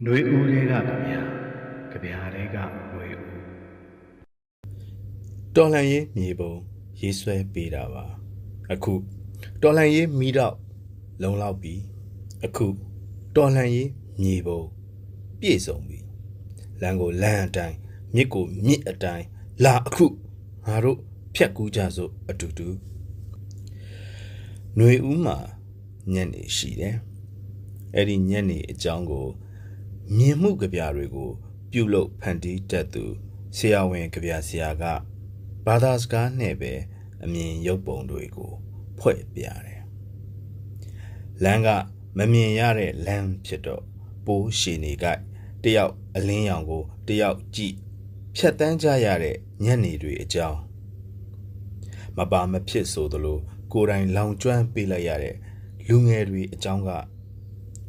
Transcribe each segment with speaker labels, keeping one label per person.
Speaker 1: ။နှွေဦးလေးကကြပြ။ကြပြလေးကနှွေဦး။
Speaker 2: တော်လှန်ရေးမြေပုံရေးဆွဲပေးတာပါ။အခုတော်လှန်ရေးမိတော့လုံလောက်ပြီ။အခုတော်လှန်ရေးမြေပုံပြည့်စုံပြီ။လမ်းကိုလမ်းအတိုင်းမြစ်ကိုမြစ်အတိုင်းလာအခုငါတို့ဖြတ်ကူးကြစို့အတူတူຫນွေဦးမှာညံ့နေရှိတယ်။အဲ့ဒီညံ့နေအကြောင်းကို မြင်မှုကြပြတွေကို ပြုလုပ်ဖန်တီးတတ်သူဆရာဝန်ကြပြဆရာကဘာသာစကားနဲ့ပဲအမြင်ရုပ်ပုံတွေကို ဖွဲ့ပြတယ်။လမ်းကမမြင်ရတဲ့လမ်းဖြစ်တော့ပိုးရှည်နေကြတယောက်အလင်းရောင်ကိုတယောက်ကြည့်ဖြတ်တန်းကြရတဲ့ညံ့နေတွေအကြောင်းမပါမဖြစ်ဆိုသလိုကိုယ်တိုင်လောင်ကျွမ်းပေးလိုက်ရတဲ့လူငယ်တွေအကြောင်းက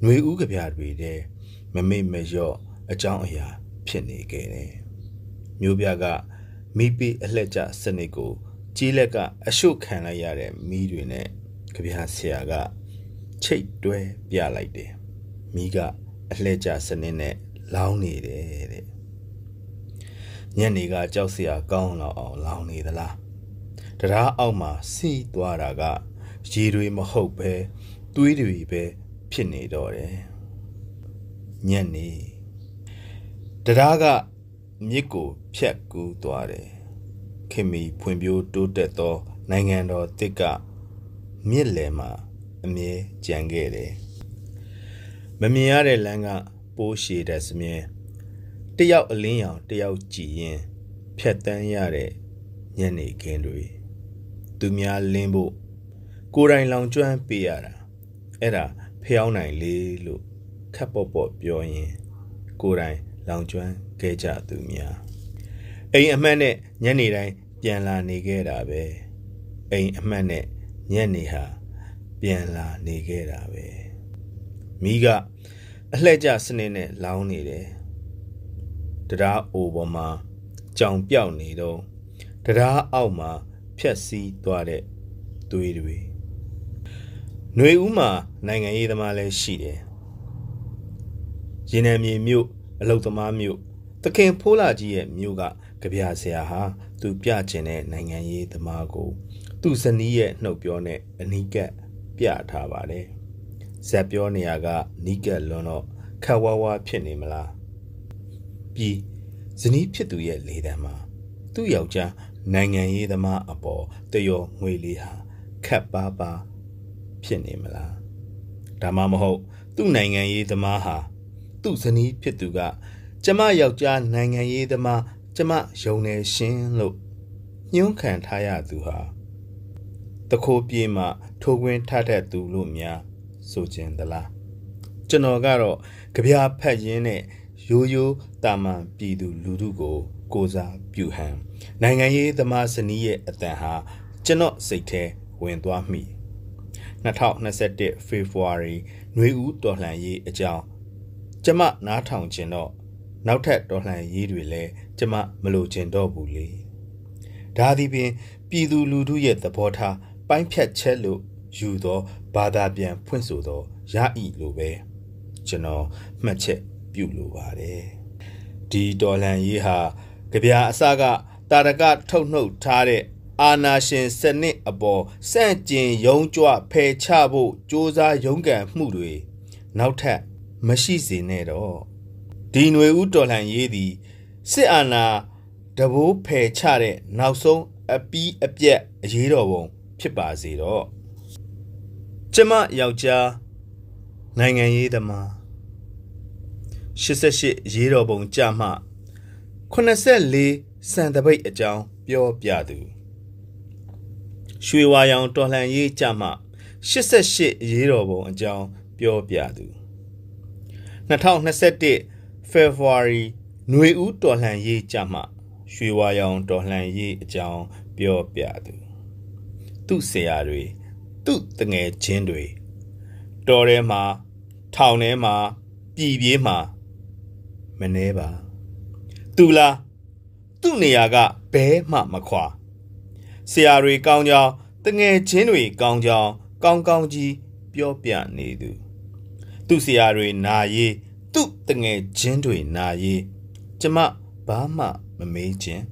Speaker 2: ຫນွေဥကြပြတွေတဲ့ မမေ့မလျော့အကြောင်းအရာဖြစ်နေခဲ့တယ်။မျိုးပြကမိပေအလှက်ကျစနစ်ကိုကြီးလက်ကအရှုတ်ခံလိုက်ရတဲ့မိတွေနဲ့ကြပြဆရာကချိတ်တွဲပြလိုက်တယ်။မိကအလှက်ကျစနစ်နဲ့လောင်းနေတယ်တဲ့။ညနေကကြောက်စရာကောင်းတော့အောင်လောင်းနေသလား။တရားအောက်မှာစီးသွားတာကရေတွေမဟုတ်ပဲသွေးတွေပဲဖြစ်နေတော့တယ်။ ညနေတရားကမြစ်ကိုဖြတ်ကူးသွားတယ်။ခင်မီဖွံ့ဖြိုးတိုးတက်သော နိုင်ငံတော်တစ်ကမြစ်လယ်မှာအမြဲကြံခဲ့တယ်။မမြင်ရတဲ့လမ်းကပိုးရှည်တဲ့စမြဲတယောက်အလင်းရောင်တယောက်ကြည်ရင်ဖြတ်တန်းရတဲ့ညနေခင်းတွေသူများလင်းဖို့ကိုယ်တိုင်လောင်ကျွမ်းပေးရတာအဲ့ဒါဖျောင်းနိုင်လေလို့ ခက်ပေါ့ပေါ့ပြောရင် ကိုယ်တိုင်လောင်ကျွမ်းခဲ့ကြသူများအိမ်အမှတ်နဲ့ညနေတိုင်းပြန်လာနေခဲ့တာပဲအိမ်အမှတ်နဲ့ညနေဟာပြန်လာနေခဲ့တာပဲမိကအလှည့်ကျစနစ်နဲ့လောင်းနေတယ်တရားအိုပေါ်မှာကြောင်ပြောက်နေတော့တရားအောက်မှာဖြက်စီးသွားတဲ့သွေးတွေຫນွေဦးမှာနိုင်ငံရေးသမားလည်းရှိတယ် ရေနံမြေမြို့အလုတ်သမားမြို့သခင်ဖိုးလာကြီးရဲ့မြို့ကကြပြဆရာဟာသူပြကျင်တဲ့နိုင်ငံရေးသမားကို သူ့ဇနီးရဲ့နှုတ်ပြောနဲ့အနီးကပ်ပြထားပါတယ်ဇက်ပြောနေရကနီးကပ်လွန်းတော့ခက်ဝါးဝါဖြစ်နေမလားပြီးဇနီးဖြစ်သူရဲ့လေတံမှာသူ့ယောက်ျားနိုင်ငံရေးသမားအပေါ်တယောငွေလေးဟာခက်ပါပါဖြစ်နေမလားဒါမှမဟုတ် သူ့နိုင်ငံရေးသမားဟာ သူ့ဇနီးဖြစ်သူက ကျမယောက်ျားနိုင်ငံရေးသမားကျမယုံနေရှင်လို့ညှိုးခံထားရသူဟာတခိုးပြေးမှထိုးခွင်းထထက်သူလို့များဆိုခြင်းသလားကျွန်တော်ကတော့ကြပြဖက်ရင်းနဲ့ရိုးရိုးတာမန်ပြည်သူလူထုကို ကိုစားပြုဟန်နိုင်ငံရေးသမားဇနီးရဲ့အတန်ဟာကျွန်တော်စိတ်ထဲဝင်သွားမိ2021 February ຫນွေဦးတော်လှန်ရေးအကြောင်း ကျမနားထောင်ခြင်းတော့နောက်ထပ်တော်လှန်ရေးတွေလည်းကျမမလိုချင်တော့ဘူးလေဒါသည်ပင် ပြည်သူလူထုရဲ့သဘောထားပိုင်းဖြတ်ချက်လို့ယူသောဘာသာပြန်ဖွင့်ဆိုသောရဤလိုပဲကျွန်တော်မှတ်ချက်ပြုလိုပါတယ်ဒီတော်လှန်ရေးဟာကြပြအစကတာရကထုတ်နှုတ်ထားတဲ့အာနာရှင်စနစ်အပေါ်စန့်ကျင်ယုံကြွဖယ်ချဖို့စ조사ရုန်းကန်မှုတွေနောက်ထပ် မရှိစေနဲ့တော့ဒီຫນွေဦးတော်လှန်ရေးသည်စစ်အာဏာတဘိုးဖယ်ချတဲ့နောက်ဆုံးအပီးအပြက်အရေးတော်ပုံဖြစ်ပါစေတော့ကျမယောက်ျားနိုင်ငံရေးသမား88ရေးတော်ပုံကြမှ84စံတပိတ်အကြောင်းပြောပြသူရွှေဝါရောင်တော်လှန်ရေးကြမှ88ရေးတော်ပုံအကြောင်းပြောပြသူ 2021 February ຫນွေဦးတော်လှန်ရေးကြမှရွှေဝါရောင်တော်လှန်ရေးအကြောင်းပြောပြသူသူ့ဆရာတွေသူ့တငယ်ချင်းတွေတော်ထဲမှာထောင်ထဲမှာပြည်ပြေးမှာမနှဲပါသူလားသူ့နေရာကဘဲမှမခွာဆရာတွေကောင်းကြောင်းတငယ်ချင်းတွေကောင်းကြောင်းကောင်းကောင်းကြီးပြောပြနေသူ သူ့ဆရာတွေနာရေးသူ့တငယ်ချင်းတွေနာရေးကျမဘာမှမမေးခြင်း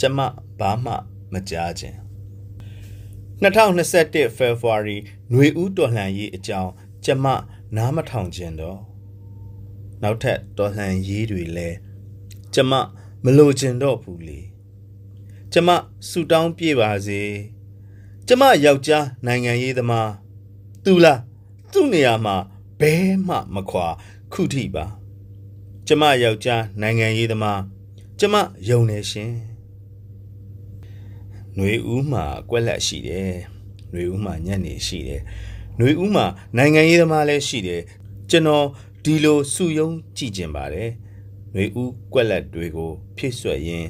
Speaker 2: ကျမဘာမှမကြားခြင်း2021 February ຫນွေဦးတော်လှန်ရေးအကြောင်းကျမနားမထောင်ခြင်းတော့နောက်ထပ်တော်လှန်ရေးတွေလဲကျမမလိုချင်တော့ဘူးလေကျမဆူတောင်းပြေပါစေကျမယောက်ျားနိုင်ငံရေးသမားသူလားသူ့နေရာမှာ ဘဲမှမခွာခုထိပါကျမယောက်ျားနိုင်ငံရေးသမားကျမယုံနေရှင်ຫນွေဦးမှာကွက်လက်ရှိတယ်ຫນွေဦးမှာညံ့နေရှိတယ်ຫນွေဦးမှာနိုင်ငံရေးသမားလည်းရှိတယ်ကျွန်တော်ဒီလိုစုယုံကြည့်ကျင်ပါတယ်ຫນွေဦးကွက်လက်တွေကိုဖြည့်ဆွက်ရင်း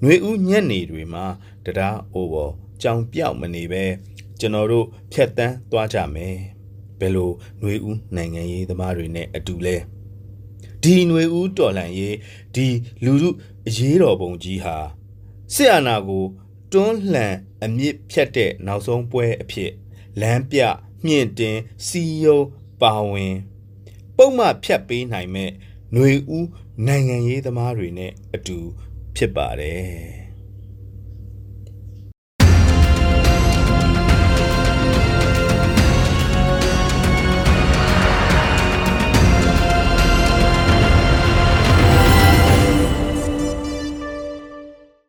Speaker 2: ຫນွေဦးညံ့နေတွေမှာတရားအိုးပေါ်ကြောင်ပြောက်မနေပဲကျွန်တော်တို့ဖြတ်တန်းသွားကြမယ် ဘယ်လိုຫນွေဦးနိုင်ငံရေးသမားတွေနဲ့အတူလဲဒီຫນွေဦးတော်လှန်ရေးဒီလူလူအရေးတော်ပုံကြီးဟာစစ်အာဏာကိုတွန်းလှန်အမြင့်ဖြတ်တဲ့နောက်ဆုံးပွဲအဖြစ်လမ်းပြမြင့်တင်စီယုံပါဝင်ပုံမှဖြတ်ပေးနိုင်မဲ့ຫນွေဦးနိုင်ငံရေးသမားတွေနဲ့အတူဖြစ်ပါတယ်